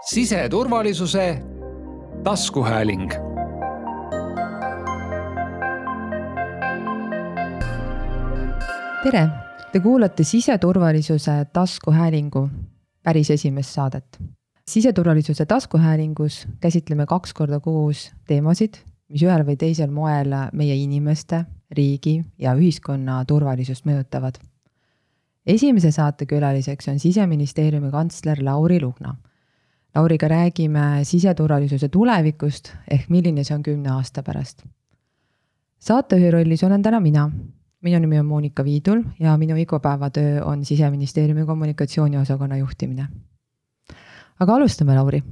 siseturvalisuse taskuhääling. tere, te kuulate siseturvalisuse taskuhäälingu päris esimest saadet. siseturvalisuse taskuhäälingus käsitleme kaks korda kuus teemasid, mis ühel või teisel moel meie inimeste, riigi ja ühiskonna turvalisust mõjutavad. esimese saate külaliseks on siseministeeriumi kantsler Lauri Lugna Lauriga räägime siseturvalisuse tulevikust ehk milline see on kümne aasta pärast. saatejuhi rollis olen täna mina. minu nimi on Monika Viidul ja minu igapäevatöö on siseministeeriumi kommunikatsiooniosakonna juhtimine. aga alustame, Lauri.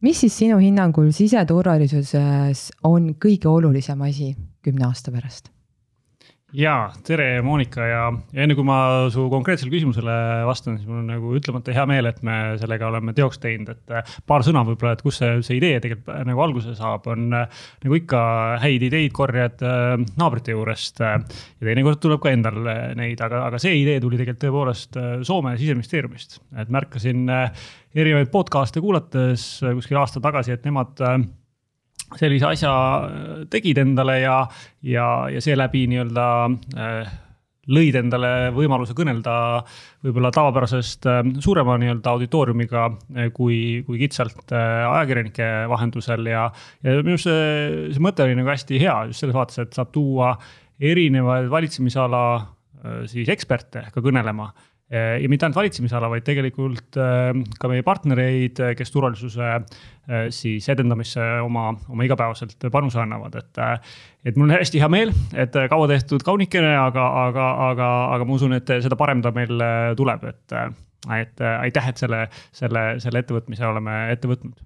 mis siis sinu hinnangul siseturvalisuses on kõige olulisem asi kümne aasta pärast? Ja tere, Monika ja, enne kui ma su konkreetsele küsimusele vastan, siis mul on nagu ütlemata hea meel, et me sellega oleme teoks teinud, et äh, paar sõna võib-olla, et kust see, see idee tegelikult äh, nagu alguse saab, on äh, nagu ikka häid ideid korjad naabrite juurest. ja teinekord tuleb ka endal neid, aga, aga see idee tuli tegelikult tõepoolest Soome siseministeeriumist, et märkasin erinevaid podcast'e kuulates kuskil aasta tagasi, et nemad sellise asja äh, tegid endale ja, ja, ja seeläbi nii-öelda äh, lõid endale võimaluse kõnelda võib-olla tavapärasest äh, suurema nii-öelda auditooriumiga kui, kui kitsalt ajakirjanike vahendusel ja, ja minu arust see, see mõte oli nagu hästi hea just selles vaates, et saab tuua erinevaid valitsemisala siis eksperte ka kõnelema ja mitte ainult valitsemisala, vaid tegelikult äh, ka meie partnereid, äh, kes turvalisuse siis edendamisse oma, oma igapäevaselt panuse annavad, et. et mul on hästi hea meel, et kaua tehtud kaunikene, aga, aga, aga, aga ma usun, et seda parem ta meil tuleb, et. et aitäh, et selle, selle, selle ettevõtmise oleme ette võtnud.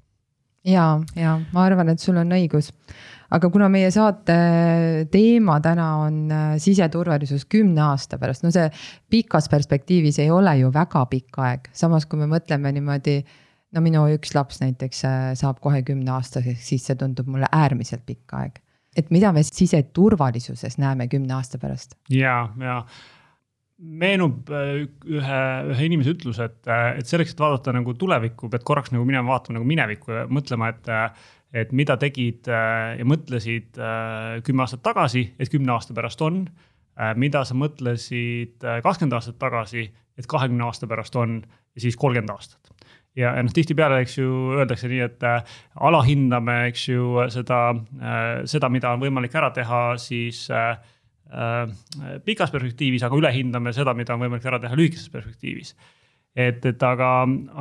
ja, ja ma arvan, et sul on õigus aga kuna meie saate teema täna on äh, siseturvalisus kümne aasta pärast, no see pikas perspektiivis ei ole ju väga pikk aeg, samas kui me mõtleme niimoodi. no minu üks laps näiteks äh, saab kohe kümneaastaseks, siis see tundub mulle äärmiselt pikk aeg. et mida me siseturvalisuses näeme kümne aasta pärast? ja, ja meenub äh, ühe, ühe inimese ütlus, et, et selleks, et vaadata nagu tulevikku, pead korraks nagu minema vaatama nagu minevikku ja mõtlema, et et mida tegid äh, ja mõtlesid äh, kümme aastat tagasi, et kümne aasta pärast on. Äh, mida sa mõtlesid kakskümmend aastat tagasi, et kahekümne aasta pärast on ja siis kolmkümmend aastat. ja, ja noh, tihtipeale, eks ju, öeldakse nii, et alahindame, eks ju, seda, seda, mida on võimalik ära teha, siis pikas perspektiivis, aga ülehindame seda, mida on võimalik ära teha lühikeses perspektiivis et, et aga,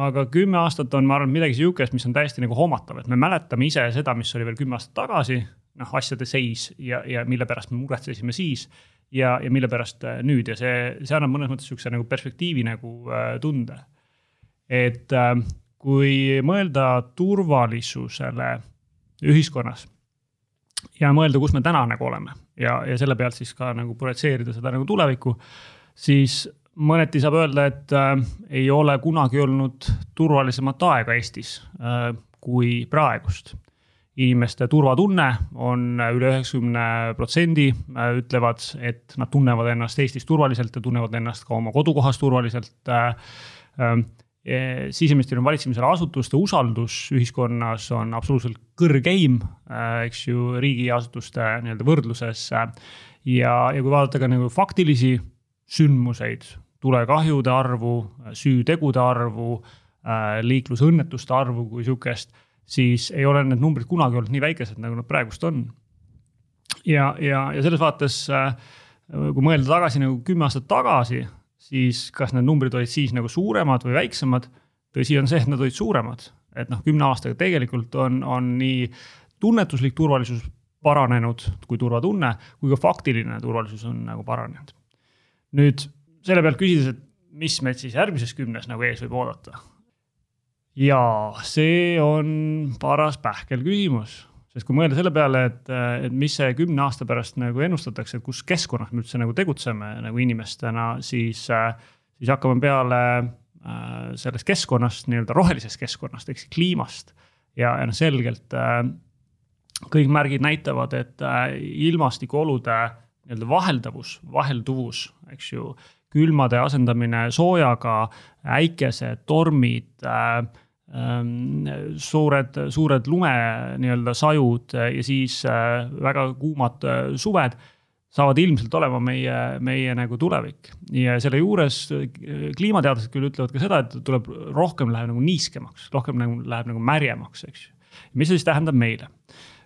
aga kümme aastat on, ma arvan, midagi sihukest, mis on täiesti nagu hoomatav, et me mäletame ise seda, mis oli veel kümme aastat tagasi. noh, asjade seis ja, ja mille pärast me muretsesime siis ja, ja mille pärast äh, nüüd ja see, see annab mõnes mõttes sihukese nagu perspektiivi nagu äh, tunde. et äh, kui mõelda turvalisusele ühiskonnas ja mõelda, kus me täna nagu oleme ja, ja selle pealt siis ka nagu projitseerida seda nagu tulevikku, siis mõneti saab öelda, et äh, ei ole kunagi olnud turvalisemat aega Eestis äh, kui praegust. inimeste turvatunne on üle üheksakümne protsendi äh,, ütlevad, et nad tunnevad ennast Eestis turvaliselt ja tunnevad ennast ka oma kodukohas turvaliselt äh,. äh siseministeeriumi valitsemisala asutuste usaldus ühiskonnas on absoluutselt kõrgeim, äh, eks ju, riigiasutuste nii-öelda võrdluses. ja, ja kui vaadata ka nagu faktilisi sündmuseid, tulekahjude arvu, süütegude arvu, äh, liiklusõnnetuste arvu kui sihukest, siis ei ole need numbrid kunagi olnud nii väikesed, nagu nad praegust on. ja, ja, ja selles vaates, äh, kui mõelda tagasi nagu kümme aastat tagasi, siis kas need numbrid olid siis nagu suuremad või väiksemad? tõsi on see, et nad olid suuremad, et noh, kümne aastaga tegelikult on, on nii tunnetuslik turvalisus paranenud kui turvatunne, kui ka faktiline turvalisus on nagu paranenud. Nüüd selle pealt küsides, et mis meid siis järgmises kümnes nagu ees võib oodata. ja see on paras pähkel küsimus, sest kui mõelda selle peale, et, et mis see kümne aasta pärast nagu ennustatakse, et kus keskkonnas me üldse nagu tegutseme nagu inimestena, siis, siis hakkame peale äh, sellest keskkonnast, nii-öelda rohelisest keskkonnast ehk siis kliimast. ja, ja noh, selgelt äh, kõik märgid näitavad, et äh, ilmastikuolude nii-öelda vaheldavus, vahelduvus, eks ju külmade asendamine soojaga, äikesed, tormid äh,, ähm, suured, suured lume nii-öelda sajud ja siis väga kuumad suved saavad ilmselt olema meie, meie nagu tulevik. ja selle juures kliimateadlased küll ütlevad ka seda, et tuleb rohkem läheb nagu niiskemaks, rohkem nagu läheb nagu märjemaks, eks ju. mis see siis tähendab meile?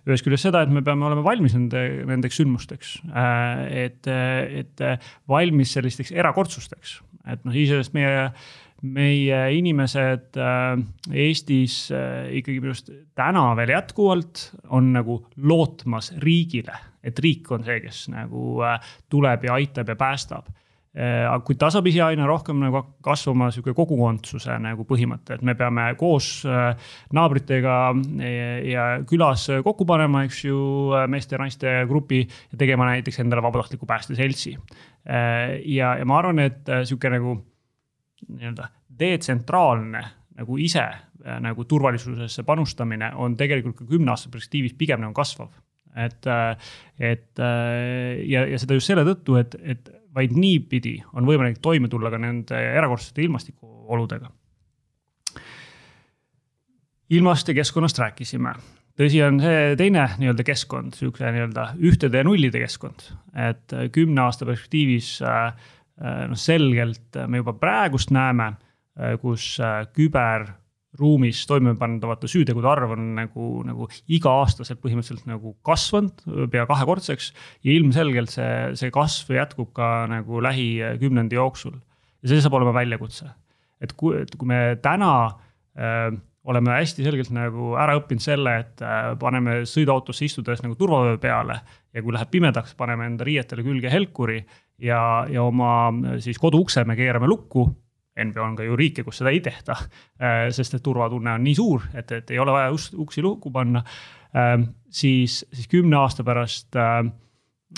Ühest küljest seda, et me peame olema valmis nende, nendeks sündmusteks. et, et valmis sellisteks erakordsusteks, et noh, iseenesest meie meie inimesed äh, Eestis äh, ikkagi minu arust täna veel jätkuvalt on nagu lootmas riigile, et riik on see, kes nagu äh, tuleb ja aitab ja päästab aga kui tasapisi aina rohkem nagu kasvama sihuke kogukondsuse nagu põhimõte, et me peame koos naabritega ja külas kokku panema, eks ju, meeste-naiste grupi ja tegema näiteks endale vabatahtliku päästeseltsi. ja, ja ma arvan, et sihuke nagu nii-öelda detsentraalne nagu ise äh, nagu turvalisusesse panustamine on tegelikult ka kümne aasta perspektiivis pigem nagu kasvav. et, äh, et äh, ja, ja seda just selle tõttu, et, et vaid niipidi on võimalik toime tulla ka nende erakordsete ilmastikuoludega. ilmast ja keskkonnast rääkisime tõsi on see teine nii-öelda keskkond, sihukese nii-öelda ühtede ja nullide keskkond, et kümne aasta perspektiivis noh, selgelt me juba praegust näeme Äh, kus äh, küberruumis toimepandavate süütegude arv on nagu, nagu iga-aastaselt põhimõtteliselt nagu kasvanud pea kahekordseks. ja ilmselgelt see, see kasv jätkub ka nagu lähikümnendi jooksul. ja see saab olema väljakutse. et kui, et kui me täna äh, oleme hästi selgelt nagu ära õppinud selle, et äh, paneme sõiduautosse istudes nagu turvavöö peale ja kui läheb pimedaks, paneme enda riietele külge helkuri ja, ja oma siis koduukse me keerame lukku NBA on ka ju riike, kus seda ei tehta, äh, sest et turvatunne on nii suur, et, et ei ole vaja uksi lukku panna. Ähm, siis, siis kümne aasta pärast äh,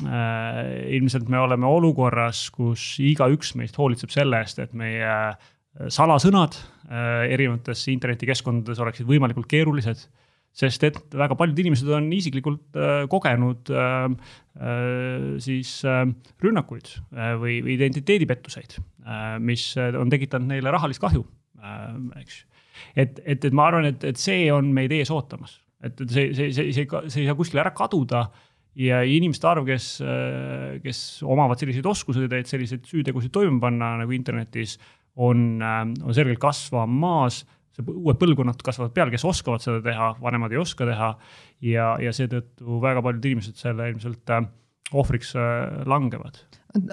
äh, ilmselt me oleme olukorras, kus igaüks meist hoolitseb selle eest, et meie salasõnad erinevates internetikeskkondades oleksid võimalikult keerulised sest et väga paljud inimesed on isiklikult äh, kogenud äh, äh, siis rünnakuid või, identiteedipettuseid mis on tekitanud neile rahalist kahju eks. et, et, et ma arvan, et, et see on meid ees ootamas, et see, see, see, see, see ei saa kuskile ära kaduda ja inimeste arv, kes, kes omavad selliseid oskuseid, et selliseid süütegusid toime panna nagu internetis, on, on selgelt kasvamas see uued põlvkonnad kasvavad peale, kes oskavad seda teha, vanemad ei oska teha. ja, ja seetõttu väga paljud inimesed selle ilmselt äh, ohvriks äh, langevad.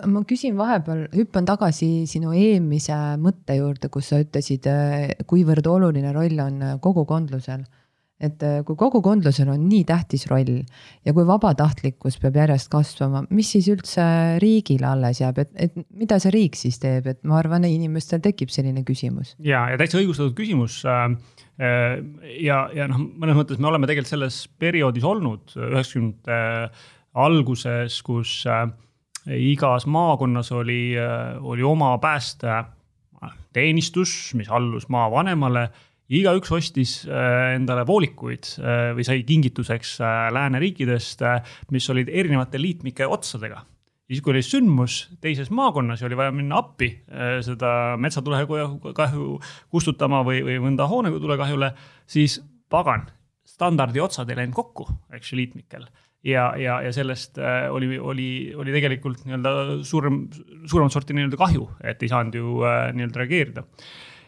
ma küsin vahepeal, hüppan tagasi sinu eelmise mõtte juurde, kus sa ütlesid, äh, kuivõrd oluline roll on kogukondlusel et äh, kui kogukondlusel on nii tähtis roll ja kui vabatahtlikkus peab järjest kasvama, mis siis üldse riigile alles jääb, et, et mida see riik siis teeb, et ma arvan, inimestel tekib selline küsimus. ja, ja täitsa õigustatud küsimus. Äh, äh, ja, ja noh, mõnes mõttes me oleme tegelikult selles perioodis olnud üheksakümnendate alguses, kus igas maakonnas oli, oli oma päästeteenistus, mis allus maavanemale igaüks ostis äh, endale voolikuid äh, või sai kingituseks äh, lääneriikidest, mis olid erinevate liitmike otsadega. ja siis, kui oli sündmus teises maakonnas ja oli vaja minna appi seda metsatulekahju kustutama või, või mõnda hoonetulekahjule, siis pagan, standardi otsad ei läinud kokku, eks ju, liitmikel ja, ja, ja sellest oli, oli, oli tegelikult nii-öelda suurem, suuremat sorti nii-öelda kahju, et ei saanud ju nii-öelda reageerida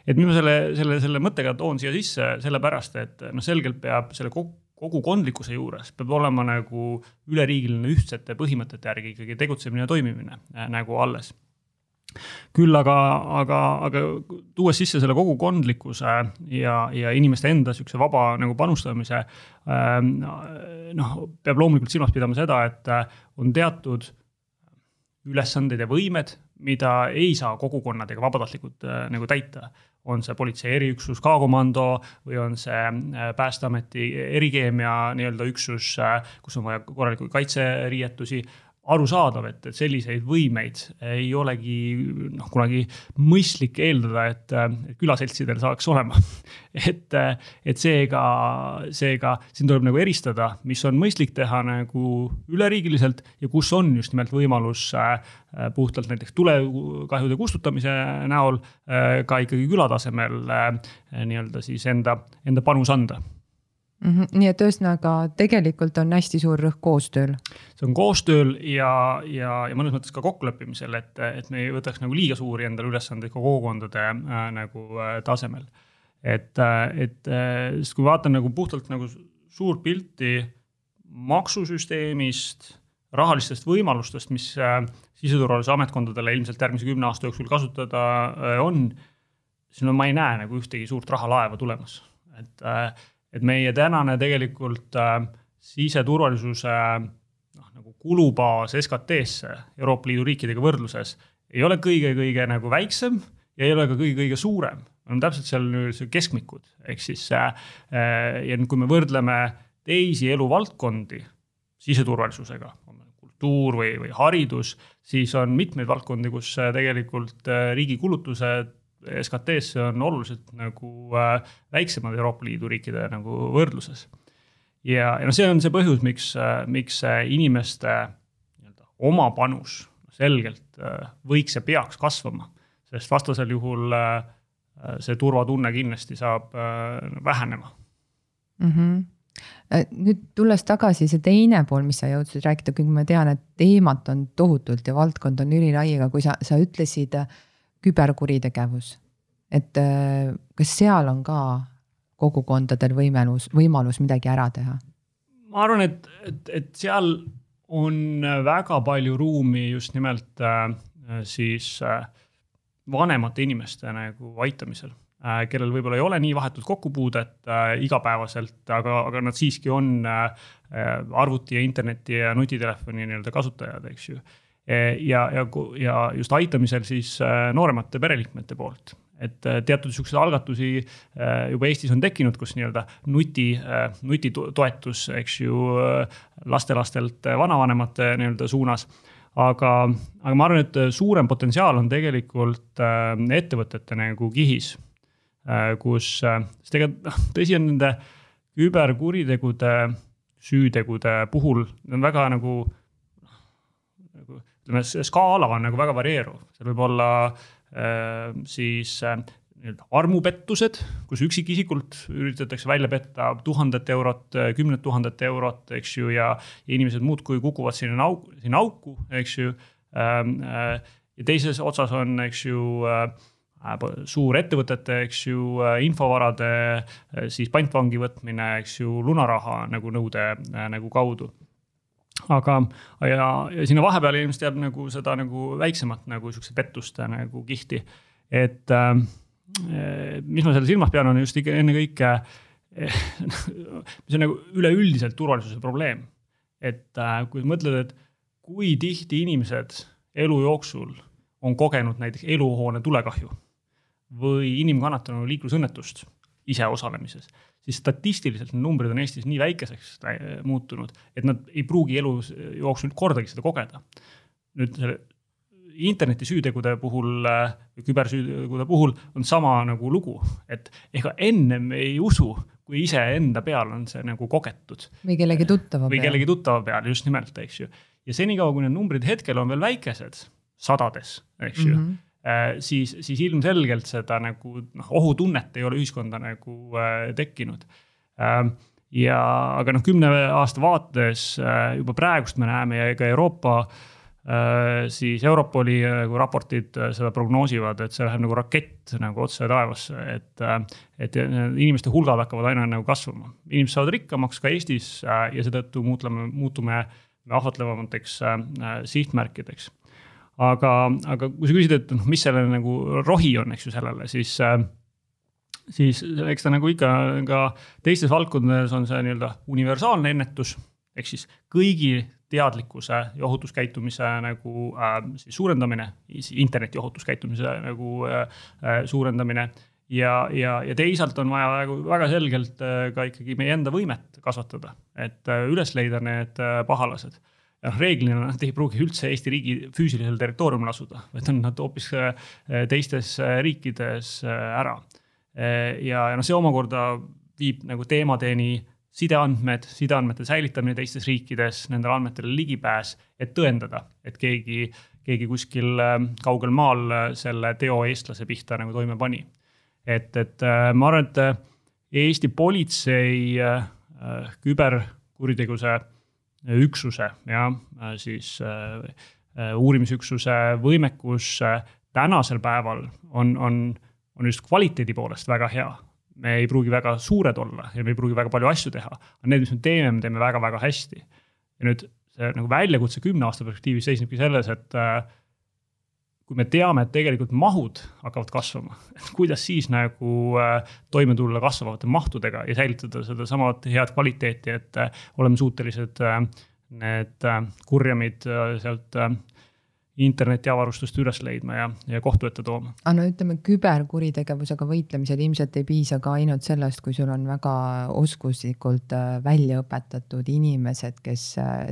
et miks ma selle, selle, selle mõttega toon siia sisse, sellepärast et noh, selgelt peab selle kogukondlikkuse juures peab olema nagu üleriigiline ühtsete põhimõtete järgi ikkagi tegutsemine ja toimimine äh, nagu alles küll aga, aga, aga tuues sisse selle kogukondlikkuse ja, ja inimeste enda sihukese vaba nagu panustamise äh,. noh, peab loomulikult silmas pidama seda, et äh, on teatud ülesanded ja võimed, mida ei saa kogukonnad ega vabatahtlikud äh, nagu täita on see politsei eriüksus, K-komando või on see äh, Päästeameti erikeemia nii-öelda üksus, äh, kus on vaja korralikku kaitseriietusi. Arusaadav, et, et selliseid võimeid ei olegi noh, kunagi mõistlik eeldada, et, külaseltsidel saaks olema. et, et seega, seega siin tuleb nagu eristada, mis on mõistlik teha nagu üleriigiliselt ja kus on just nimelt võimalus äh, puhtalt näiteks tulekahjude kustutamise näol äh, ka ikkagi küla tasemel äh, nii-öelda siis enda, enda panus anda mm. -hmm. nii et ühesõnaga tegelikult on hästi suur rõhk koostööl. see on koostööl ja, ja, ja mõnes mõttes ka kokkuleppimisel, et, et me ei võtaks nagu liiga suuri endale ülesandeid ka kogukondade äh, nagu äh, tasemel. et, äh, et äh, sest kui vaatan nagu puhtalt nagu suurt pilti maksusüsteemist, rahalistest võimalustest, mis äh, siseturvalisuse ametkondadele ilmselt järgmise kümne aasta jooksul kasutada äh, on, siis no ma ei näe nagu ühtegi suurt rahalaeva tulemas, et äh, et meie tänane tegelikult äh, siseturvalisuse noh, nagu kulubaas SKT-sse Euroopa Liidu riikidega võrdluses ei ole kõige-kõige nagu väiksem ja ei ole ka kõige-kõige suurem. oleme täpselt seal keskmikud, ehk siis äh, äh, ja nüüd, kui me võrdleme teisi eluvaldkondi siseturvalisusega, kultuur või, või haridus, siis on mitmeid valdkondi, kus äh, tegelikult riigi kulutused SKT-sse on oluliselt nagu äh, väiksemad Euroopa Liidu riikide nagu võrdluses. ja, ja noh, see on see põhjus, miks, äh, miks inimeste nii-öelda oma panus selgelt äh, võiks ja peaks kasvama, sest vastasel juhul see turvatunne kindlasti saab vähenema mm. -hmm nüüd tulles tagasi see teine pool, mis sa jõudsid rääkida, kuigi ma tean, et teemat on tohutult ja valdkond on ülilai, aga kui sa, sa ütlesid äh, küberkuritegevus. et äh, kas seal on ka kogukondadel võimalus, võimalus midagi ära teha? ma arvan, et, et, et seal on väga palju ruumi just nimelt äh, siis äh, vanemate inimeste nagu aitamisel äh,, kellel võib-olla ei ole nii vahetut kokkupuudet äh, igapäevaselt, aga, aga nad siiski on äh, arvuti ja interneti ja nutitelefoni nii-öelda kasutajad, eks ju ja, ja, ja just aitamisel siis eh, nooremate pereliikmete poolt et eh, teatud siukseid algatusi juba Eestis on tekkinud, kus nii-öelda nuti, nutitoetus, eks ju, lastelastelt vanavanemate nii-öelda suunas. aga, aga ma arvan, et suurem potentsiaal on tegelikult ettevõtete nagu kihis, kus, sest ega noh, tõsi on nende küberkuritegude, süütegude puhul on väga nagu ütleme, skaala on nagu väga varieeruv, seal võib olla äh, siis äh, nii-öelda armupettused, kus üksikisikult üritatakse välja petta tuhandet eurot, kümnet tuhandet eurot, eks ju, ja inimesed muudkui kukuvad sinna auku, sinna auku, eks ju ähm,. Äh, ja teises otsas on, eks ju äh, suurettevõtete, eks ju, äh, infovarade äh, siis pantvangi võtmine, eks ju, lunaraha nagu nõude nagu kaudu aga, ja, ja sinna vahepeale ilmselt jääb nagu seda nagu väiksemat nagu sihukese pettuste nagu kihti. et äh, mis ma selle silmas pean, on just ennekõike mis on nagu üleüldiselt turvalisuse probleem. et äh, kui mõtled, et kui tihti inimesed elu jooksul on kogenud näiteks eluhoone tulekahju või inimkannatanu liiklusõnnetust ise osalemises siis statistiliselt need numbrid on Eestis nii väikeseks muutunud, et nad ei pruugi elu jooksul kordagi seda kogeda. nüüd selle internetisüütegude puhul, kübersüütegude puhul on sama nagu lugu, et ega ennem ei usu, kui iseenda peal on see nagu kogetud. või kellegi tuttava peal. või kellegi tuttava peal, just nimelt, eks ju. ja senikaua, kui need numbrid hetkel on veel väikesed, sadades, eks ju mm, -hmm Äh, siis, siis ilmselgelt seda nagu noh, ohutunnet ei ole ühiskonda nagu äh, tekkinud. Ähm, ja, aga noh, kümne aasta vaates äh, juba praegust me näeme ja ka Euroopa siis Europoli nagu raportid seda prognoosivad, et see läheb nagu rakett nagu otse taevasse, et, et inimeste hulgad hakkavad aina nagu kasvama. inimesed saavad rikkamaks ka Eestis ja seetõttu muutume, muutume ahvatlevamateks sihtmärkideks aga, aga kui sa küsid, et noh, mis selle nagu rohi on, eks ju, sellele, siis äh, siis eks ta nagu ikka ka teistes valdkondades on see nii-öelda universaalne ennetus, ehk siis kõigi teadlikkuse ja ohutuskäitumise nagu äh, siis suurendamine, interneti ohutuskäitumise nagu äh, äh, suurendamine. ja, ja, ja teisalt on vaja nagu väga selgelt äh, ka ikkagi meie enda võimet kasvatada, et äh, üles leida need äh, pahalased noh, reeglina nad ei pruugi üldse Eesti riigi füüsilisel territooriumil asuda, vaid on nad hoopis teistes riikides ära. ja, ja noh, see omakorda viib nagu teemadeni sideandmed, sideandmete säilitamine teistes riikides, nendele andmetele ligipääs, et tõendada, et keegi, keegi kuskil kaugel maal selle teo eestlase pihta nagu toime pani. et, et ma arvan, et Eesti politsei küberkuritegevuse üksuse ja siis uurimisüksuse võimekus tänasel päeval on, on, on just kvaliteedi poolest väga hea me ei pruugi väga suured olla ja me ei pruugi väga palju asju teha, aga need, mis me teeme, me teeme väga-väga hästi. ja nüüd see nagu väljakutse kümne aasta perspektiivis seisnebki selles, et äh, kui me teame, et tegelikult mahud hakkavad kasvama, et kuidas siis nagu äh, toime tulla kasvavate mahtudega ja säilitada sedasama head kvaliteeti, et äh, oleme suutelised äh, need kurjamid sealt internetiavarustust üles leidma ja, ja kohtu ette tooma. aga no ütleme, küberkuritegevusega võitlemisel ilmselt ei piisa ka ainult sellest, kui sul on väga oskuslikult välja õpetatud inimesed, kes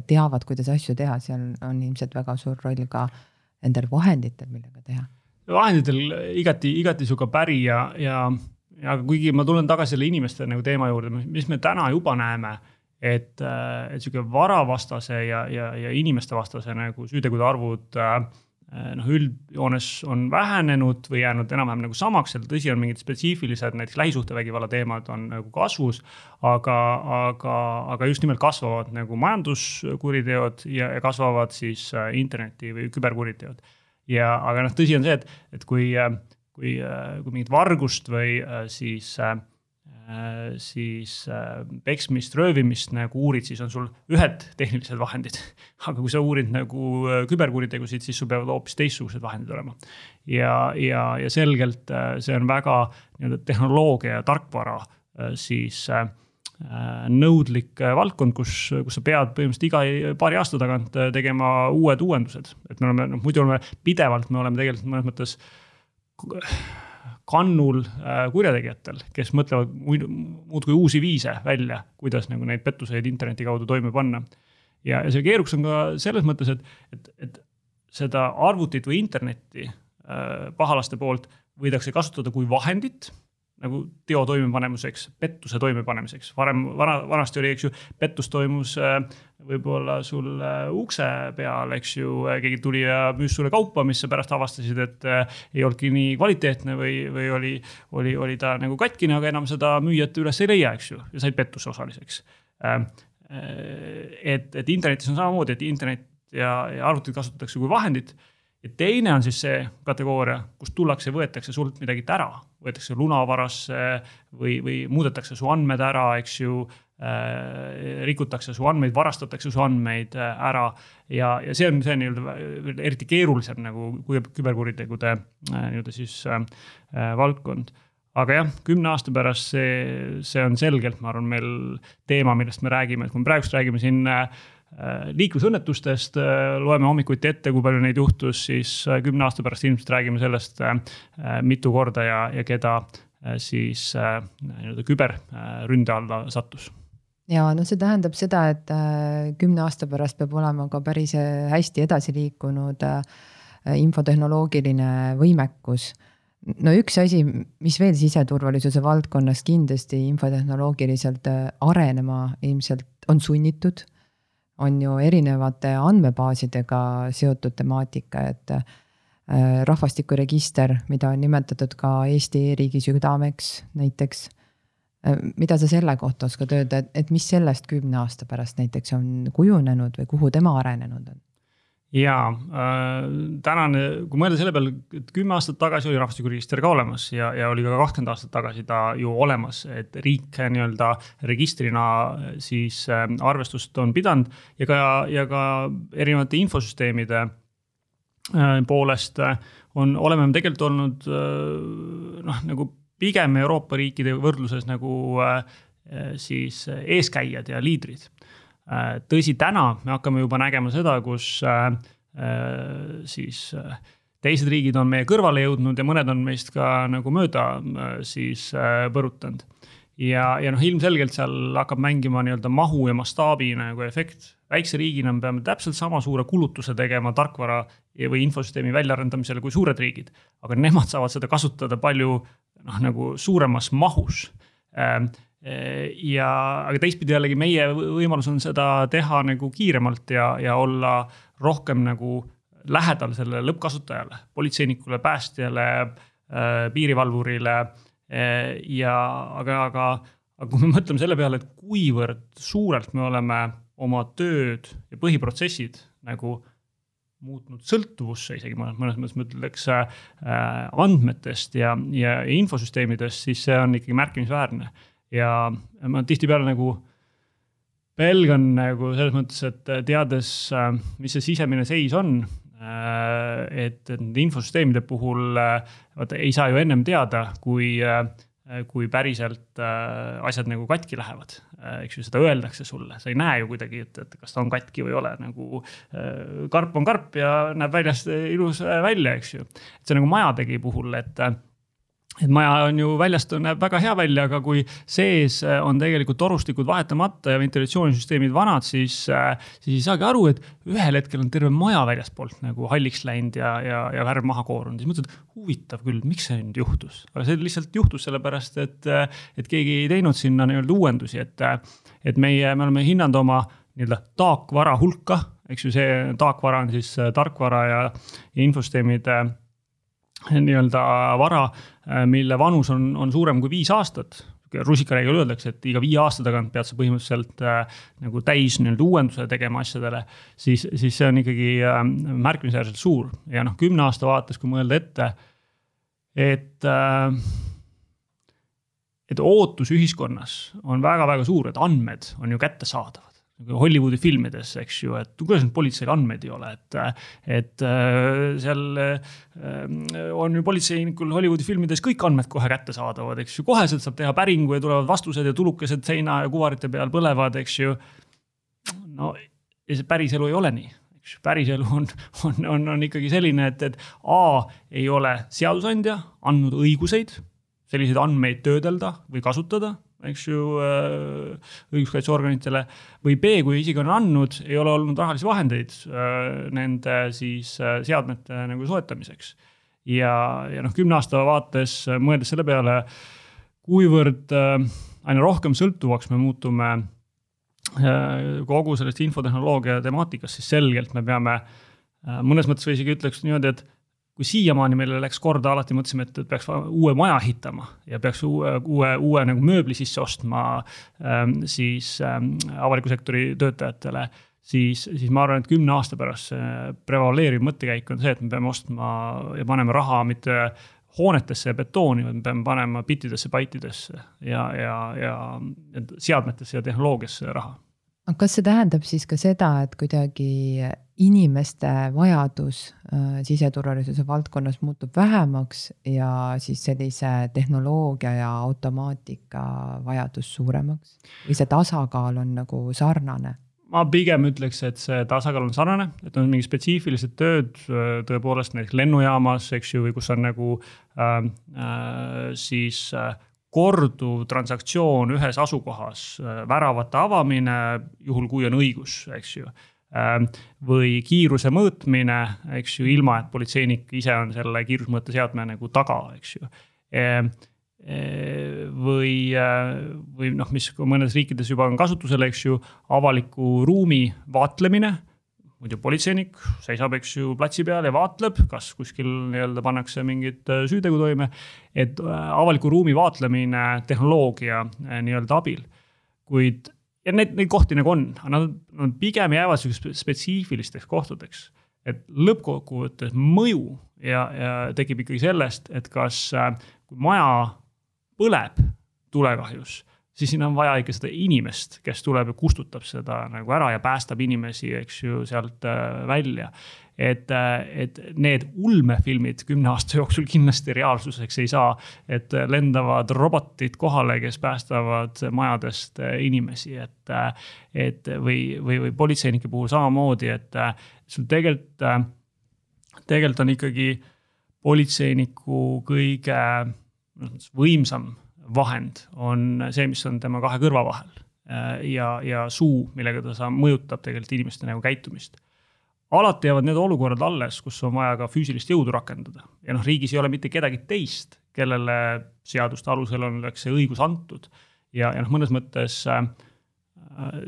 teavad, kuidas asju teha, seal on ilmselt väga suur roll ka nendel vahenditel, millega teha. vahenditel igati, igati sinuga päri ja, ja, ja kuigi ma tulen tagasi selle inimeste nagu teema juurde, mis me täna juba näeme et, et sihuke varavastase ja, ja, ja inimestevastase nagu süütegude arvud äh, noh, üldjoones on vähenenud või jäänud enam-vähem nagu samaks, seal tõsi on mingid spetsiifilised, näiteks lähisuhtevägivalla teemad on nagu kasvus. aga, aga, aga just nimelt kasvavad nagu majanduskuriteod ja, ja kasvavad siis äh, interneti või küberkuriteod. ja, aga noh, tõsi on see, et, et kui, kui, kui mingit vargust või siis äh, Äh, siis äh, peksmist, röövimist nagu uurid, siis on sul ühed tehnilised vahendid. aga kui sa uurid nagu äh, küberkuritegusid, siis sul peavad hoopis teistsugused vahendid olema. ja, ja, ja selgelt see on väga nii-öelda tehnoloogia ja tarkvara siis nõudlik valdkond, kus, kus sa pead põhimõtteliselt iga paari aasta tagant tegema uued uuendused. et me oleme, noh muidu oleme pidevalt, me oleme tegelikult mõnes mõttes kannul äh, kurjategijatel, kes mõtlevad muudkui uusi viise välja, kuidas nagu neid pettuseid interneti kaudu toime panna. ja, ja see keerukas on ka selles mõttes, et, et, et seda arvutit või internetti äh, pahalaste poolt võidakse kasutada kui vahendit nagu teo toimepanemiseks, pettuse toimepanemiseks. varem, vana, vanasti oli, eks ju, pettus toimus äh, võib-olla sul äh, ukse peal, eks ju, äh, keegi tuli ja müüs sulle kaupa, mis sa pärast avastasid, et ei olnudki nii kvaliteetne või, või oli, oli, oli ta nagu katkine, aga enam seda müüjat üles ei leia, eks ju, ja said pettuse osaliseks. et, et internetis on samamoodi, et internet ja, ja arvutit kasutatakse kui vahendit ja teine on siis see kategooria, kus tullakse, võetakse sult midagi ära, võetakse lunavarasse või, või muudetakse su andmed ära, eks ju. Äh,. rikutakse su andmeid, varastatakse su andmeid äh, ära. Ja, ja see on see nii-öelda eriti keerulisem nagu küberkuritegude äh, nii-öelda siis äh, äh, valdkond. Aga jah, kümne aasta pärast see, see on selgelt, ma arvan, meil teema, millest me räägime, et kui me praegust räägime siin Äh, liiklusõnnetustest äh, loeme hommikuti ette, kui palju neid juhtus, siis äh, kümne aasta pärast ilmselt räägime sellest, mitu korda ja, ja keda siis nii-öelda küberründe alla sattus ja no see tähendab seda, et kümne aasta pärast peab olema ka päris hästi edasi liikunud infotehnoloogiline võimekus. no üks asi, mis veel siseturvalisuse valdkonnas kindlasti infotehnoloogiliselt arenema ilmselt on sunnitud on ju erinevate andmebaasidega seotud temaatika, et äh, rahvastikuregister, mida on nimetatud ka Eesti e-riigi südameks näiteks. Äh, mida sa selle kohta oskad öelda, et, et mis sellest kümne aasta pärast näiteks on kujunenud või kuhu tema arenenud on? Ja äh, tänane, kui mõelda selle peale, et kümme aastat tagasi oli rahvastikuregister ka olemas ja, ja oli ka kakskümmend aastat tagasi ta ju olemas, et riik nii-öelda registrina siis äh, arvestust on pidanud ja ka, ja ka erinevate infosüsteemide äh, poolest äh, on, oleme me tegelikult olnud äh, noh, nagu pigem Euroopa riikide võrdluses nagu äh, siis eeskäijad ja liidrid. Äh, tõsi, täna me hakkame juba nägema seda, kus äh, äh, siis teised riigid on meie kõrvale jõudnud ja mõned on meist ka nagu mööda siis põrutanud. ja, ja noh, ilmselgelt seal hakkab mängima nii-öelda mahu ja mastaabi nagu efekt. väikse riigina me peame täpselt sama suure kulutuse tegema tarkvara või infosüsteemi väljaarendamisele kui suured riigid. aga nemad saavad seda kasutada palju noh, nagu suuremas mahus ja, aga teistpidi jällegi meie võimalus on seda teha nagu kiiremalt ja, ja olla rohkem nagu lähedal sellele lõppkasutajale, politseinikule, päästjale, äh, piirivalvurile ja aga, aga, aga kui me mõtleme selle peale, et kuivõrd suurelt me oleme oma tööd ja põhiprotsessid nagu muutnud sõltuvusse isegi mõnes, mõnes mõttes ma ütleks äh, andmetest ja, ja infosüsteemidest, siis see on ikkagi märkimisväärne. Ja ma tihtipeale nagu pelgan nagu selles mõttes, et teades, äh, mis see sisemine seis on, Äh, et, et nende infosüsteemide puhul äh, vaata ei saa ju ennem teada, kui, kui päriselt asjad nagu katki lähevad. eks ju, seda öeldakse sulle, sa ei näe ju kuidagi, et, et kas ta on katki või ei ole, nagu karp on karp ja näeb väljast ilus välja, eks ju. et see nagu majadegi puhul, et et maja on ju väljast näeb väga hea välja, aga kui sees äh, on tegelikult torustikud vahetamata ja ventilatsioonisüsteemid vanad, siis, äh, siis ei saagi aru, et ühel hetkel on terve maja väljaspoolt nagu halliks läinud ja, ja, ja värv maha koorunud. siis mõtled, huvitav küll, miks see nüüd juhtus, aga see lihtsalt juhtus sellepärast, et, et keegi ei teinud sinna nii-öelda uuendusi, et, et meie, me oleme hinnanud oma nii-öelda taakvara hulka, eks ju, see taakvara on siis äh, tarkvara ja, ja infosüsteemide nii-öelda vara, mille vanus on, on suurem kui viis aastat rusikareegel öeldakse, et iga viie aasta tagant pead sa põhimõtteliselt äh, nagu täis nii-öelda uuenduse tegema asjadele, siis, siis see on ikkagi äh, märkimisväärselt suur ja noh, kümne aasta vaates, kui mõelda ette, et äh, et ootus ühiskonnas on väga-väga suur, et andmed on ju kättesaadavad. Hollywoodi filmides, eks ju, et kuidas nüüd politseil andmeid ei ole, et, et äh, seal äh, on ju politseinikul Hollywoodi filmides kõik andmed kohe kättesaadavad, eks ju, koheselt saab teha päringu ja tulevad vastused ja tulukesed seina ja kuvarite peal põlevad, eks ju. no ja see päriselu ei ole nii eks päriselu on, on, on, on ikkagi selline, et, et A ei ole seadusandja andnud õiguseid selliseid andmeid töödelda või kasutada eks ju, äh, õiguskaitseorganitele. või B, kui isegi on andnud, ei ole olnud rahalisi vahendeid äh, nende siis äh, seadmete nagu soetamiseks. ja, ja noh, kümne aasta vaates mõeldes selle peale, kuivõrd aina rohkem sõltuvaks me muutume kogu sellest infotehnoloogia temaatikast, siis selgelt me peame mõnes mõttes või isegi ütleks niimoodi, et kui siiamaani meile läks korda, alati mõtlesime, et peaks uue maja ehitama ja peaks uue, uue, uue nagu mööbli sisse ostma ähm, siis ähm, avaliku sektori töötajatele. Siis, siis ma arvan, et kümne aasta pärast see prevaleeriv mõttekäik on see, et me peame ostma ja panema raha mitte hoonetesse ja betooni, vaid me peame panema bittidesse, baitidesse ja, ja, ja seadmetesse ja tehnoloogiasse raha aga kas see tähendab siis ka seda, et kuidagi inimeste vajadus äh, siseturvalisuse valdkonnas muutub vähemaks ja siis sellise tehnoloogia ja automaatika vajadus suuremaks või see tasakaal on nagu sarnane? ma pigem ütleks, et see tasakaal on sarnane, et on mingid spetsiifilised tööd tõepoolest näiteks lennujaamas, eks ju, või kus on nagu äh, äh, siis äh, korduv transaktsioon ühes asukohas, äh, väravate avamine, juhul kui on õigus, eks ju. Ähm, või kiiruse mõõtmine, eks ju, ilma et politseinik ise on selle kiirusmõõteseadme nagu taga, eks ju ähm, äh, või, äh, või noh, mis mõnedes riikides juba on kasutusel, eks ju, avaliku ruumi vaatlemine muidu politseinik seisab, eks ju, platsi peal ja vaatleb, kas kuskil nii-öelda pannakse mingit äh, süütegu toime. et äh, avaliku ruumi vaatlemine tehnoloogia äh, nii-öelda abil. kuid, ja neid, neid kohti nagu on, aga nad, nad pigem jäävad sihukeseks spetsiifilisteks kohtadeks. et lõppkokkuvõttes mõju ja, ja tekib ikkagi sellest, et kas, kui maja põleb tulekahjus siis siin on vaja ikka seda inimest, kes tuleb ja kustutab seda nagu ära ja päästab inimesi, eks ju, sealt äh, välja. et, äh, et need ulmefilmid kümne aasta jooksul kindlasti reaalsuseks ei saa, et lendavad robotid kohale, kes päästavad majadest äh, inimesi, et, et või, või, või politseinike puhul samamoodi, et sul tegelikult, tegelikult on ikkagi politseiniku kõige võimsam vahend on see, mis on tema kahe kõrva vahel ja, ja suu, millega ta saab, mõjutab tegelikult inimeste nagu käitumist alati jäävad need olukorrad alles, kus on vaja ka füüsilist jõudu rakendada ja noh, riigis ei ole mitte kedagi teist, kellele seaduste alusel on, oleks see õigus antud. ja, ja noh, mõnes mõttes äh,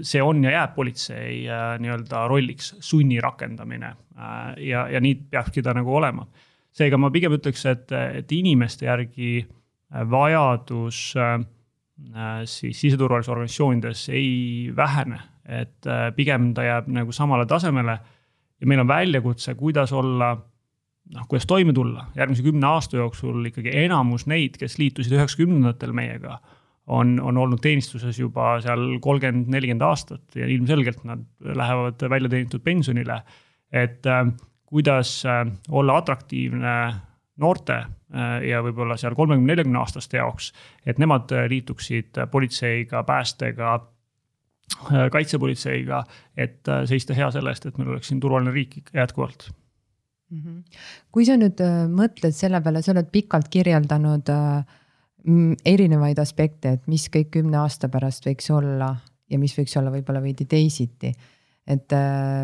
see on ja jääb politsei äh, nii-öelda rolliks, sunni rakendamine äh, ja, ja nii peakski ta nagu olema. seega ma pigem ütleks, et, et inimeste järgi vajadus siis siseturvalisuse organisatsioonides ei vähene, et pigem ta jääb nagu samale tasemele ja meil on väljakutse, kuidas olla noh, kuidas toime tulla järgmise kümne aasta jooksul ikkagi enamus neid, kes liitusid üheksakümnendatel meiega, on, on olnud teenistuses juba seal kolmkümmend, nelikümmend aastat ja ilmselgelt nad lähevad välja teenitud pensionile. et äh, kuidas äh, olla atraktiivne noorte äh, ja võib-olla seal kolmekümne, neljakümne aastaste jaoks, et nemad liituksid politseiga, päästega Äh, kaitsepolitseiga, et äh, seista hea selle eest, et meil oleks siin turvaline riik jätkuvalt. -hmm. kui sa nüüd äh, mõtled selle peale, sa oled pikalt kirjeldanud erinevaid aspekte, et mis kõik kümne aasta pärast võiks olla ja mis võiks olla võib-olla veidi teisiti. et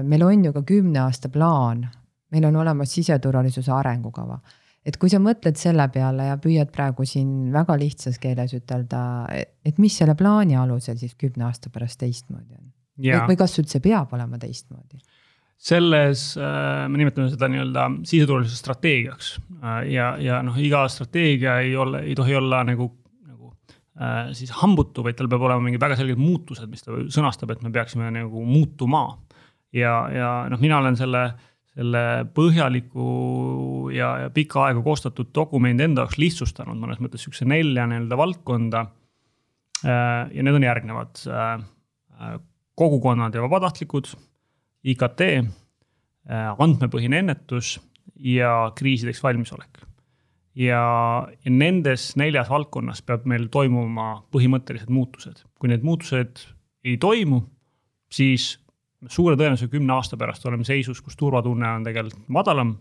meil on ju ka kümne aasta plaan, meil on olemas siseturvalisuse arengukava et kui sa mõtled selle peale ja püüad praegu siin väga lihtsas keeles ütelda, et mis selle plaani alusel siis kümne aasta pärast teistmoodi on? või kas üldse peab olema teistmoodi? selles äh, me nimetame seda nii-öelda siseturvalisuse strateegiaks äh, ja, ja noh, iga strateegia ei ole, ei tohi olla nagu, nagu äh, siis hambutu, vaid tal peab olema mingid väga selged muutused, mis ta sõnastab, et me peaksime nagu muutuma. ja, ja noh, mina olen selle äh, selle põhjaliku ja, ja pikka aega koostatud dokumendi enda jaoks lihtsustanud mõnes mõttes sihukese nelja nii-öelda valdkonda. Äh, ja need on järgnevad. Äh, kogukonnad ja vabatahtlikud, IKT, äh, andmepõhine ennetus ja kriisideks valmisolek. ja, ja nendes neljas valdkonnas peab meil toimuma põhimõttelised muutused. kui need muutused ei toimu, siis suure tõenäosusega kümne aasta pärast oleme seisus, kus turvatunne on tegelikult madalam.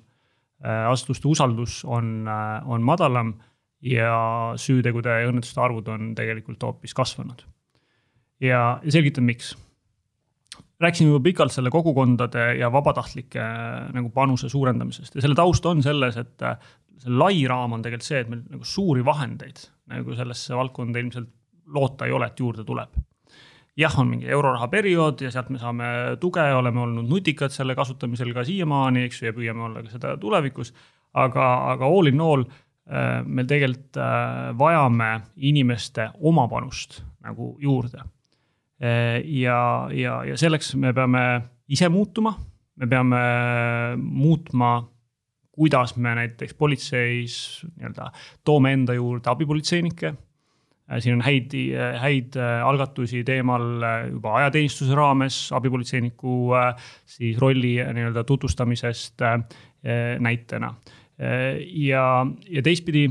Äh, asutuste usaldus on, äh, on madalam ja süütegude ja õnnetuste arvud on tegelikult hoopis kasvanud. ja, selgitan, miks. rääkisime juba pikalt selle kogukondade ja vabatahtlike äh, nagu panuse suurendamisest ja selle taust on selles, et see lai raam on tegelikult see, et meil nagu suuri vahendeid nagu sellesse valdkonda ilmselt loota ei ole, et juurde tuleb jah, on mingi euroraha periood ja sealt me saame tuge, oleme olnud nutikad selle kasutamisel ka siiamaani, eks ju, ja püüame olla ka seda tulevikus. aga, aga all in all äh, me tegelikult äh, vajame inimeste oma panust nagu juurde. Äh, ja, ja, ja selleks me peame ise muutuma, me peame muutma kuidas me näiteks politseis nii-öelda toome enda juurde abipolitseinikke siin on häid, häid äh, algatusi teemal äh, juba ajateenistuse raames abipolitseiniku siis rolli nii-öelda tutvustamisest näitena. ja, ja teistpidi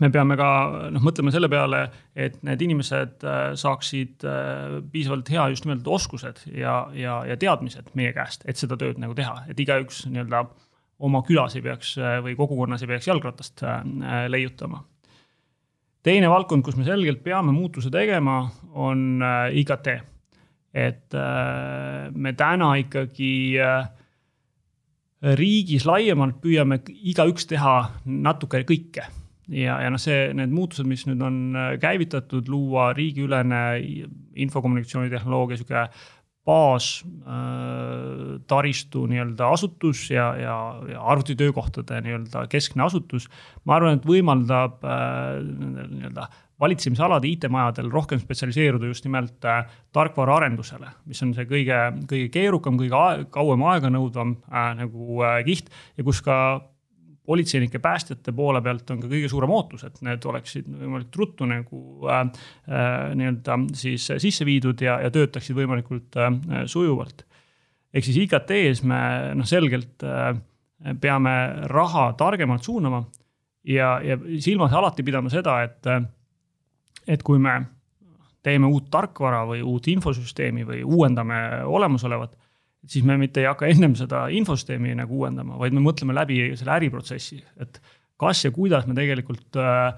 me peame ka noh, mõtlema selle peale, et need inimesed saaksid piisavalt hea just nimelt oskused ja, ja, ja teadmised meie käest, et seda tööd nagu teha, et igaüks nii-öelda oma külas ei peaks või kogukonnas ei peaks jalgratast leiutama teine valdkond, kus me selgelt peame muutuse tegema, on äh, IKT. et äh, me täna ikkagi äh, riigis laiemalt püüame igaüks teha natuke kõike ja, ja noh, see, need muutused, mis nüüd on käivitatud, luua riigiülene infokommunikatsioonitehnoloogia sihuke baastaristu äh, nii-öelda asutus ja, ja, ja arvutitöökohtade nii-öelda keskne asutus. ma arvan, et võimaldab äh, nii-öelda valitsemisalade IT-majadel rohkem spetsialiseeruda just nimelt äh, tarkvaraarendusele, mis on see kõige, kõige keerukam, kõige kauem aeganõudvam äh, nagu äh, kiht ja kus ka politseinike, päästjate poole pealt on ka kõige suurem ootus, et need oleksid võimalikult ruttu nagu äh, äh, nii-öelda siis sisse viidud ja, ja töötaksid võimalikult äh, sujuvalt. ehk siis IKT-s me noh, selgelt äh, peame raha targemalt suunama ja, ja silmas alati pidama seda, et, et kui me teeme uut tarkvara või uut infosüsteemi või uuendame olemasolevat siis me mitte ei hakka ennem seda infosüsteemi nagu uuendama, vaid me mõtleme läbi selle äriprotsessi, et kas ja kuidas me tegelikult äh,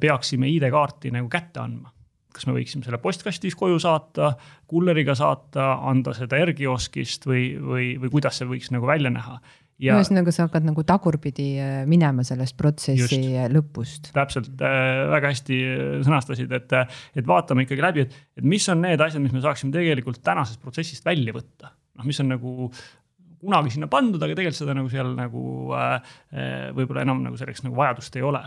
peaksime ID-kaarti nagu kätte andma kas me võiksime selle postkastis koju saata, kulleriga saata, anda seda R-kioskist või, või, või kuidas see võiks nagu välja näha ja ühesõnaga, sa hakkad nagu tagurpidi äh, minema sellest protsessi just, lõpust. täpselt äh,, väga hästi äh, sõnastasid, et, et vaatame ikkagi läbi, et, et mis on need asjad, mis me saaksime tegelikult tänasest protsessist välja võtta. Noh, mis on nagu kunagi sinna pandud, aga tegelikult seda nagu seal nagu äh, äh võib-olla enam nagu selleks nagu vajadust ei ole.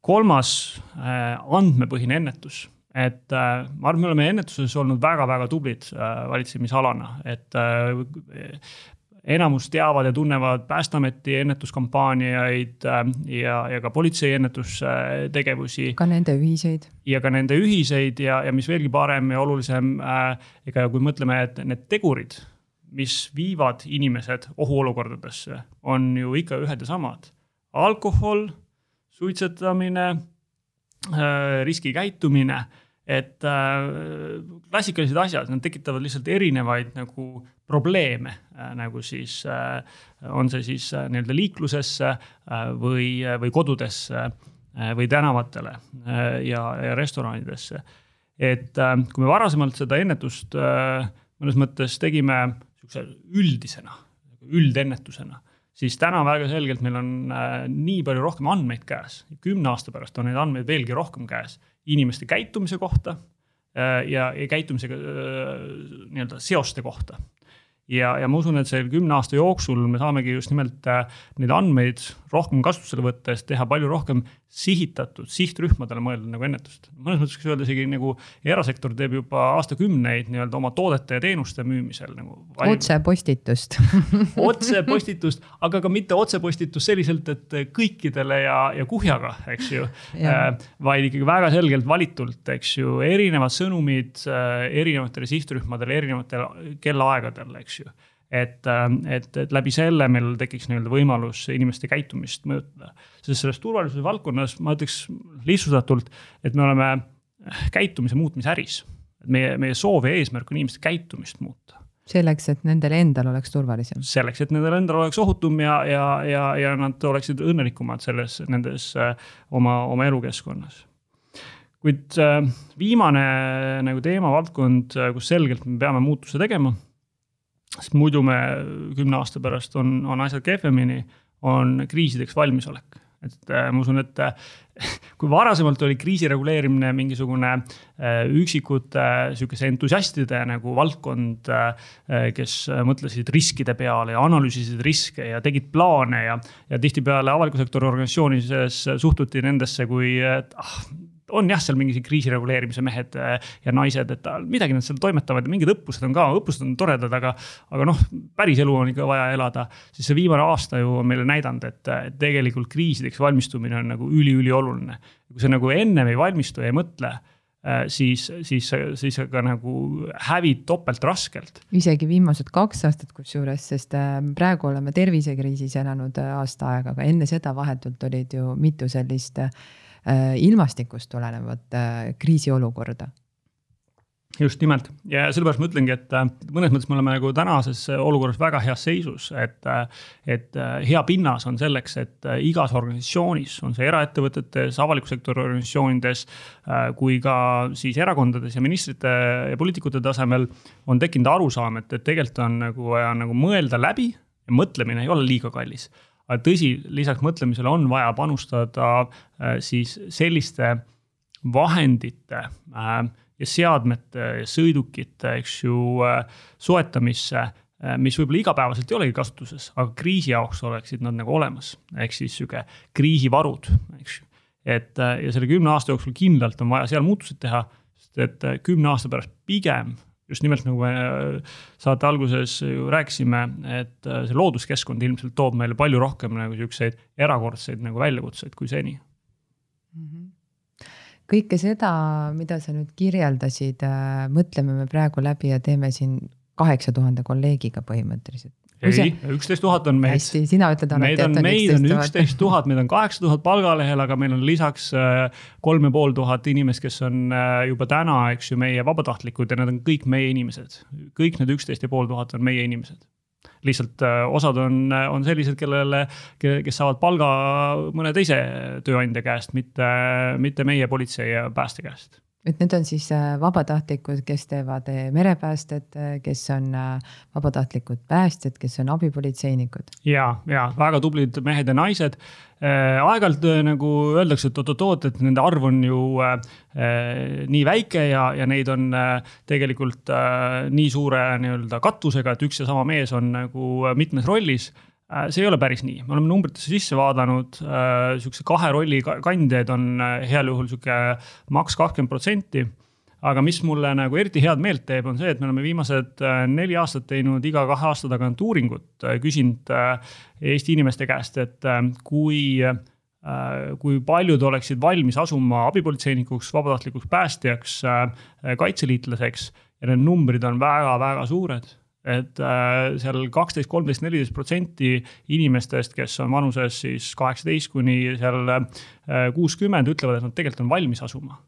kolmas äh, andmepõhine ennetus et äh, ma arvan, me oleme ennetuses olnud väga-väga tublid äh, valitsemisalana, et äh, enamus teavad ja tunnevad Päästeameti ennetuskampaaniaid äh, ja, ja ka politsei ennetustegevusi. ka nende ühiseid. ja ka nende ühiseid ja, ja mis veelgi parem ja olulisem äh,, ega kui mõtleme, et need tegurid, mis viivad inimesed ohuolukordadesse, on ju ikka ühed ja samad. alkohol, suitsetamine äh,, riskikäitumine et äh, klassikalised asjad, nad tekitavad lihtsalt erinevaid nagu probleeme äh, nagu siis äh, on see siis äh, nii-öelda liiklusesse äh, või, või kodudesse äh, või tänavatele äh, ja, ja restoranidesse. et äh, kui me varasemalt seda ennetust äh, mõnes mõttes tegime sihukese üldisena, üldennetusena siis täna väga selgelt meil on äh, nii palju rohkem andmeid käes, kümne aasta pärast on neid andmeid veelgi rohkem käes inimeste käitumise kohta äh, ja, ja käitumisega äh, nii-öelda seoste kohta. Ja, ja ma usun, et selle kümne aasta jooksul me saamegi just nimelt neid andmeid rohkem kasutusele võttes teha palju rohkem sihitatud, sihtrühmadele mõeldud nagu ennetust. mõnes mõttes võiks öelda isegi nagu erasektor teeb juba aastakümneid nii-öelda oma toodete ja teenuste müümisel nagu. otsepostitust otsepostitust, aga ka mitte otsepostitust selliselt, et kõikidele ja, ja kuhjaga, eks ju äh,. vaid ikkagi väga selgelt valitult, eks ju, erinevad sõnumid äh, erinevatele sihtrühmadele, erinevatel kellaaegadel, eks ju et, ähm, et, et läbi selle meil tekiks nii-öelda võimalus inimeste käitumist mõjutada. sest selles turvalisuse valdkonnas ma ütleks lihtsustatult, et me oleme käitumise muutmise äris. meie, meie soov ja eesmärk on inimeste käitumist muuta selleks, et nendel endal oleks turvalisem. selleks, et nendel endal oleks ohutum ja, ja, ja, ja nad oleksid õnnelikumad selles, nendes äh, oma, oma elukeskkonnas. kuid äh, viimane nagu teemavaldkond, äh, kus selgelt me peame muutuse tegema sest muidu me kümne aasta pärast on, on asjad kehvemini, on kriisideks valmisolek. et äh, ma usun, et äh, kui varasemalt oli kriisi reguleerimine mingisugune äh, üksikute sihukese entusiastide nagu valdkond, kes mõtlesid riskide peale ja analüüsisid riske ja tegid plaane ja, ja tihtipeale avaliku sektori organisatsioonides suhtuti nendesse kui, et ah on jah, seal mingi kriisireguleerimise mehed äh, ja naised, et midagi nad seal toimetavad ja mingid õppused on ka, õppused on toredad, aga, aga noh, päris elu on ikka vaja elada. siis see viimane aasta ju on meile näidanud, et, et tegelikult kriisideks valmistumine on nagu üliülioluline. kui sa nagu ennem ei valmistu ja ei mõtle äh, siis, siis, siis ka nagu hävid topelt raskelt. isegi viimased kaks aastat kusjuures, sest äh, praegu oleme tervisekriisis elanud aasta aega, aga enne seda vahetult olid ju mitu sellist Äh, ilmastikust tulenevat äh, kriisiolukorda. Just nimelt. Ja sellepärast ma ütlengi, et äh, mõnes mõttes me oleme nagu tänases olukorras väga heas seisus, et, et hea pinnas on selleks, et igas organisatsioonis, on see eraettevõtetes, avaliku sektori organisatsioonides kui ka siis erakondades ja ministrite ja poliitikute tasemel on tekkinud arusaam, et, et tegelikult on nagu vaja nagu mõelda läbi mõtlemine ei ole liiga kallis aga tõsi, lisaks mõtlemisele on vaja panustada äh, siis selliste vahendite äh, ja seadmete ja sõidukite, eks ju, äh, soetamisse, mis võib-olla igapäevaselt ei olegi kasutuses, aga kriisi jaoks oleksid nad nagu olemas, ehk siis sihuke kriisivarud, eks ju. et ja selle kümne aasta jooksul kindlalt on vaja seal muutused teha, sest et kümne aasta pärast pigem just nimelt nagu me äh, saate alguses ju rääkisime, et äh, see looduskeskkond ilmselt toob meile palju rohkem nagu siukseid erakordseid nagu väljakutseid kui seni mm. -hmm kõike seda, mida sa nüüd kirjeldasid, äh, mõtleme me praegu läbi ja teeme siin kaheksa tuhande kolleegiga põhimõtteliselt ei, üksteist tuhat on meid. hästi, sina ütled alati, et on meid on üksteist tuhat, meid on kaheksa tuhat palgalehel, aga meil on lisaks äh, kolm ja pool tuhat inimest, kes on äh, juba täna, eks ju, meie vabatahtlikud ja nad on kõik meie inimesed. kõik need üksteist ja pool tuhat on meie inimesed lihtsalt osad on, on sellised, kellele, kes saavad palga mõne teise tööandja käest, mitte, mitte meie politsei ja pääste käest et need on siis äh, vabatahtlikud, kes teevad äh, merepäästet, äh, kes on vabatahtlikud päästjad, kes on abipolitseinikud. ja, ja väga tublid mehed ja naised. aeg-ajalt nagu öeldakse, et oot-oot-oot, et nende arv on ju äh, nii väike ja, ja neid on äh, tegelikult äh, nii suure nii-öelda katusega, et üks ja sama mees on nagu mitmes rollis see ei ole päris nii, me oleme numbritesse sisse vaadanud, äh, sihukese kahe rolli kandjaid on äh, heal juhul sihuke maks kakskümmend protsenti. aga mis mulle nagu eriti head meelt teeb, on see, et me oleme viimased neli aastat teinud iga kahe aasta tagant uuringut, küsinud Eesti inimeste käest, et kui kui paljud oleksid valmis asuma abipolitseinikuks, vabatahtlikuks päästjaks, kaitseliitlaseks. Ja need numbrid on väga-väga suured et äh, seal kaksteist, kolmteist, neliteist protsenti inimestest, kes on vanuses siis kaheksateist kuni seal äh, kuuskümmend, ütlevad, et nad tegelikult on valmis asuma.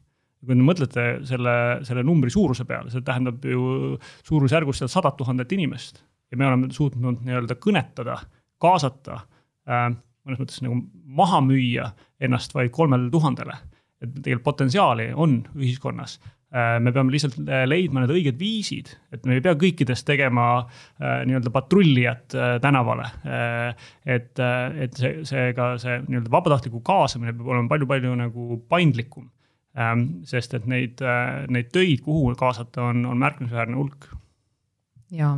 kui te mõtlete selle, selle numbri suuruse peale, see tähendab ju suurusjärgus seal sadat tuhandet inimest ja me oleme suutnud nii-öelda kõnetada, kaasata äh,, mõnes mõttes nagu maha müüa ennast vaid kolmele tuhandele. et tegelikult potentsiaali on ühiskonnas me peame lihtsalt äh, leidma need õiged viisid, et me ei pea kõikidest tegema äh, nii-öelda patrullijat tänavale. et, et see, seega see nii-öelda vabatahtliku kaasamine peab olema palju-palju nagu paindlikum. Ähm, sest et neid, neid töid, kuhu kaasata, on, on märkimisväärne hulk. ja,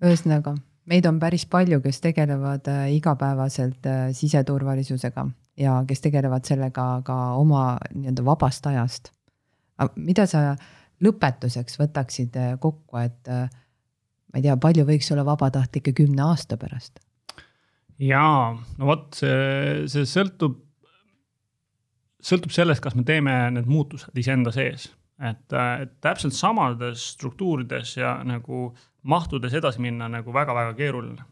ühesõnaga meid on päris palju, kes tegelevad igapäevaselt siseturvalisusega ja kes tegelevad sellega ka oma nii-öelda vabast ajast mida sa lõpetuseks võtaksid äh, kokku, et äh, ma ei tea, palju võiks olla vabatahtlikke kümne aasta pärast? jaa, no vot, see, see sõltub, sõltub sellest, kas me teeme need muutused iseenda sees. et, äh, et täpselt samades struktuurides ja nagu mahtudes edasi minna nagu väga-väga keeruline.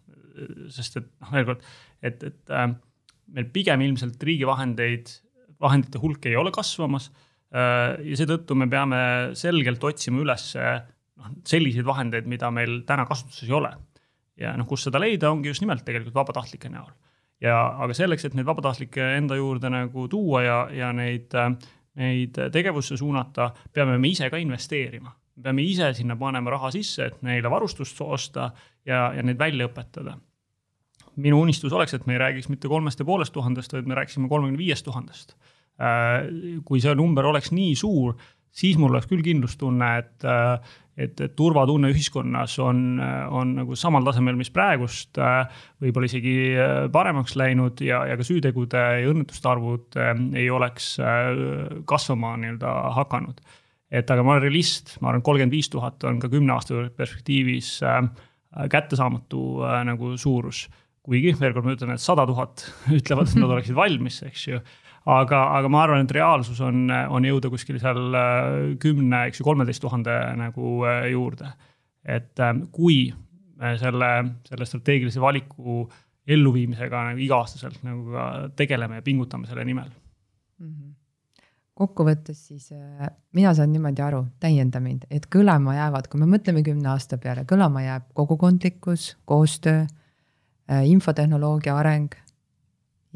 sest et noh, veel kord, et, et äh, meil pigem ilmselt riigi vahendeid, vahendite hulk ei ole kasvamas ja seetõttu me peame selgelt otsima üles noh, selliseid vahendeid, mida meil täna kasutuses ei ole. ja noh, kus seda leida, ongi just nimelt tegelikult vabatahtlike näol. ja, aga selleks, et neid vabatahtlikke enda juurde nagu tuua ja, ja neid, neid tegevusse suunata, peame me ise ka investeerima. me peame ise sinna panema raha sisse, et neile varustust osta ja, ja neid välja õpetada minu unistus oleks, et me ei räägiks mitte kolmest ja poolest tuhandest, vaid me rääkisime kolmekümne viiest tuhandest Äh, kui see number oleks nii suur, siis mul oleks küll kindlustunne, et, äh, et, et turvatunne ühiskonnas on, on nagu samal tasemel, mis praegust, äh, võib-olla isegi paremaks läinud ja, ja ka süütegude ja õnnetuste arvud ei oleks kasvama nii-öelda hakanud. et aga ma olen realist, ma arvan, kolmkümmend viis tuhat on ka kümne aasta perspektiivis kättesaamatu nagu suurus kuigi veel kord ma ütlen, et sada tuhat ütlevad, et nad oleksid valmis, eks ju aga, aga ma arvan, et reaalsus on, on jõuda kuskil seal äh, kümne, eks ju, kolmeteist tuhande nagu äh, juurde. et äh, kui me selle, selle strateegilise valiku elluviimisega nagu iga-aastaselt nagu ka tegeleme ja pingutame selle nimel mm. -hmm kokkuvõttes siis mina saan niimoodi aru, täienda mind, et kõlama jäävad, kui me mõtleme kümne aasta peale, kõlama jääb kogukondlikkus, koostöö, infotehnoloogia areng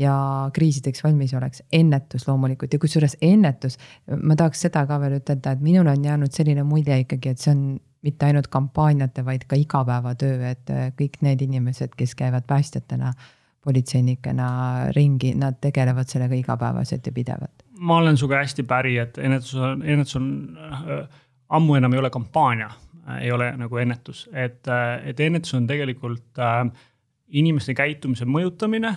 ja kriisideks valmisoleks, ennetus loomulikult ja kusjuures ennetus, ma tahaks seda ka veel ütelda, et minul on jäänud selline mulje ikkagi, et see on mitte ainult kampaaniate, vaid ka igapäevatöö, et äh, kõik need inimesed, kes käivad päästjatena, politseinikena ringi, nad tegelevad sellega igapäevaselt ja pidevalt. ma olen sinuga hästi päri, et ennetus on, ennetus on äh, ammu enam ei ole kampaania äh,, ei ole nagu ennetus, et äh,, et ennetus on tegelikult äh, inimeste käitumise mõjutamine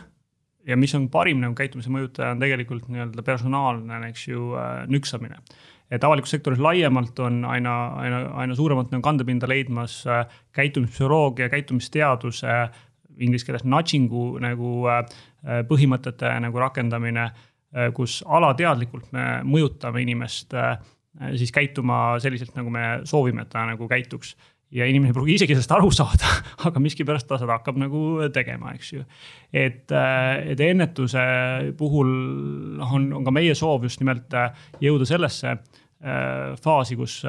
ja mis on parim nagu käitumise mõjutaja, on tegelikult nii-öelda personaalne, eks ju, äh, nüksamine. et avalikus sektoris laiemalt on aina, aina, aina suuremat nagu kandepinda leidmas äh, käitumispsühholoogia, käitumisteaduse, inglise keeles nudging'u nagu äh, põhimõtete nagu rakendamine, kus alateadlikult me mõjutame inimest siis käituma selliselt, nagu me soovime, et ta nagu käituks ja inimene ei pruugi isegi sellest aru saada, aga miskipärast ta seda hakkab nagu tegema, eks ju. et, äh, et ennetuse puhul noh, on, on ka meie soov just nimelt äh, jõuda sellesse äh, faasi, kus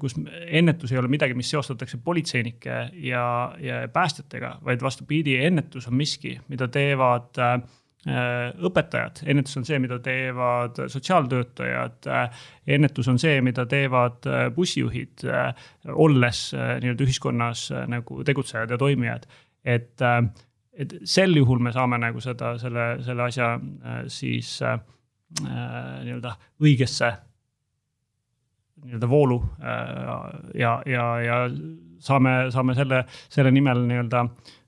kus ennetus ei ole midagi, mis seostatakse politseinike ja, ja päästjatega, vaid vastupidi, ennetus on miski, mida teevad äh, õpetajad, ennetus on see, mida teevad sotsiaaltöötajad, ennetus on see, mida teevad bussijuhid, olles nii-öelda ühiskonnas nagu tegutsejad ja toimijad. et, et sel juhul me saame nagu seda, selle, selle asja siis nii-öelda õigesse nii-öelda voolu ja, ja, ja saame, saame selle, selle nimel nii-öelda Ähm,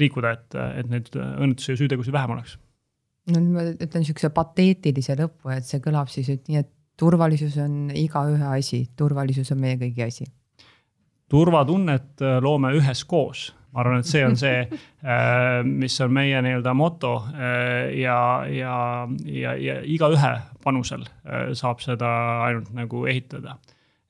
liikuda, et, et neid õnnetusi ja süütegusid vähem oleks. no nüüd ma ütlen sihukese pateetilise lõpu, et see kõlab siis et nii, et turvalisus on igaühe asi, turvalisus on meie kõigi asi. turvatunnet äh, loome üheskoos, ma arvan, et see on see, äh, mis on meie nii-öelda moto äh, ja, ja, ja, ja igaühe panusel saab seda ainult nagu ehitada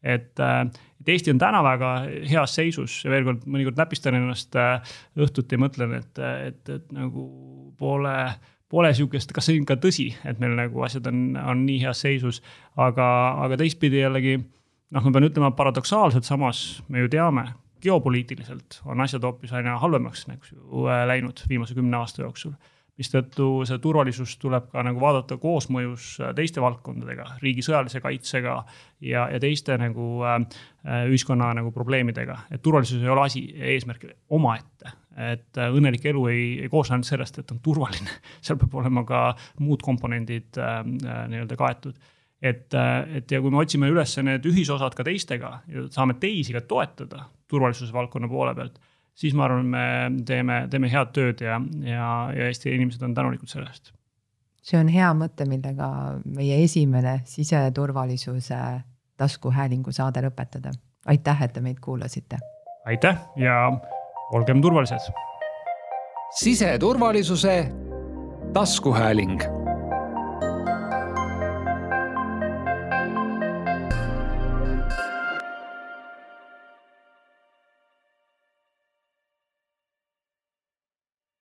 et, äh, et Eesti on täna väga heas seisus ja veel kord mõnikord näpistan ennast äh, õhtuti ja mõtlen, et, et, et nagu pole pole sihukest, kas see on ikka tõsi, et meil nagu asjad on, on nii heas seisus, aga, aga teistpidi jällegi noh, ma pean ütlema paradoksaalselt, samas me ju teame, geopoliitiliselt on asjad hoopis aina halvemaks nagu läinud viimase kümne aasta jooksul mistõttu see turvalisus tuleb ka nagu vaadata koosmõjus äh, teiste valdkondadega, riigi sõjalise kaitsega ja, ja teiste nagu äh, ühiskonna nagu probleemidega. et turvalisus ei ole asi, eesmärk omaette, et äh, õnnelik elu ei, ei koosne ainult sellest, et on turvaline, seal peab olema ka muud komponendid äh nii-öelda kaetud. Et, et ja kui me otsime üles need ühisosad ka teistega ja saame teisi ka toetada turvalisuse valdkonna poole pealt siis ma arvan, me teeme, teeme head tööd ja, ja, ja Eesti inimesed on tänulikud selle eest. see on hea mõte, millega meie esimene siseturvalisuse taskuhäälingu saade lõpetada. aitäh, et te meid kuulasite. aitäh ja olgem turvalised. siseturvalisuse taskuhääling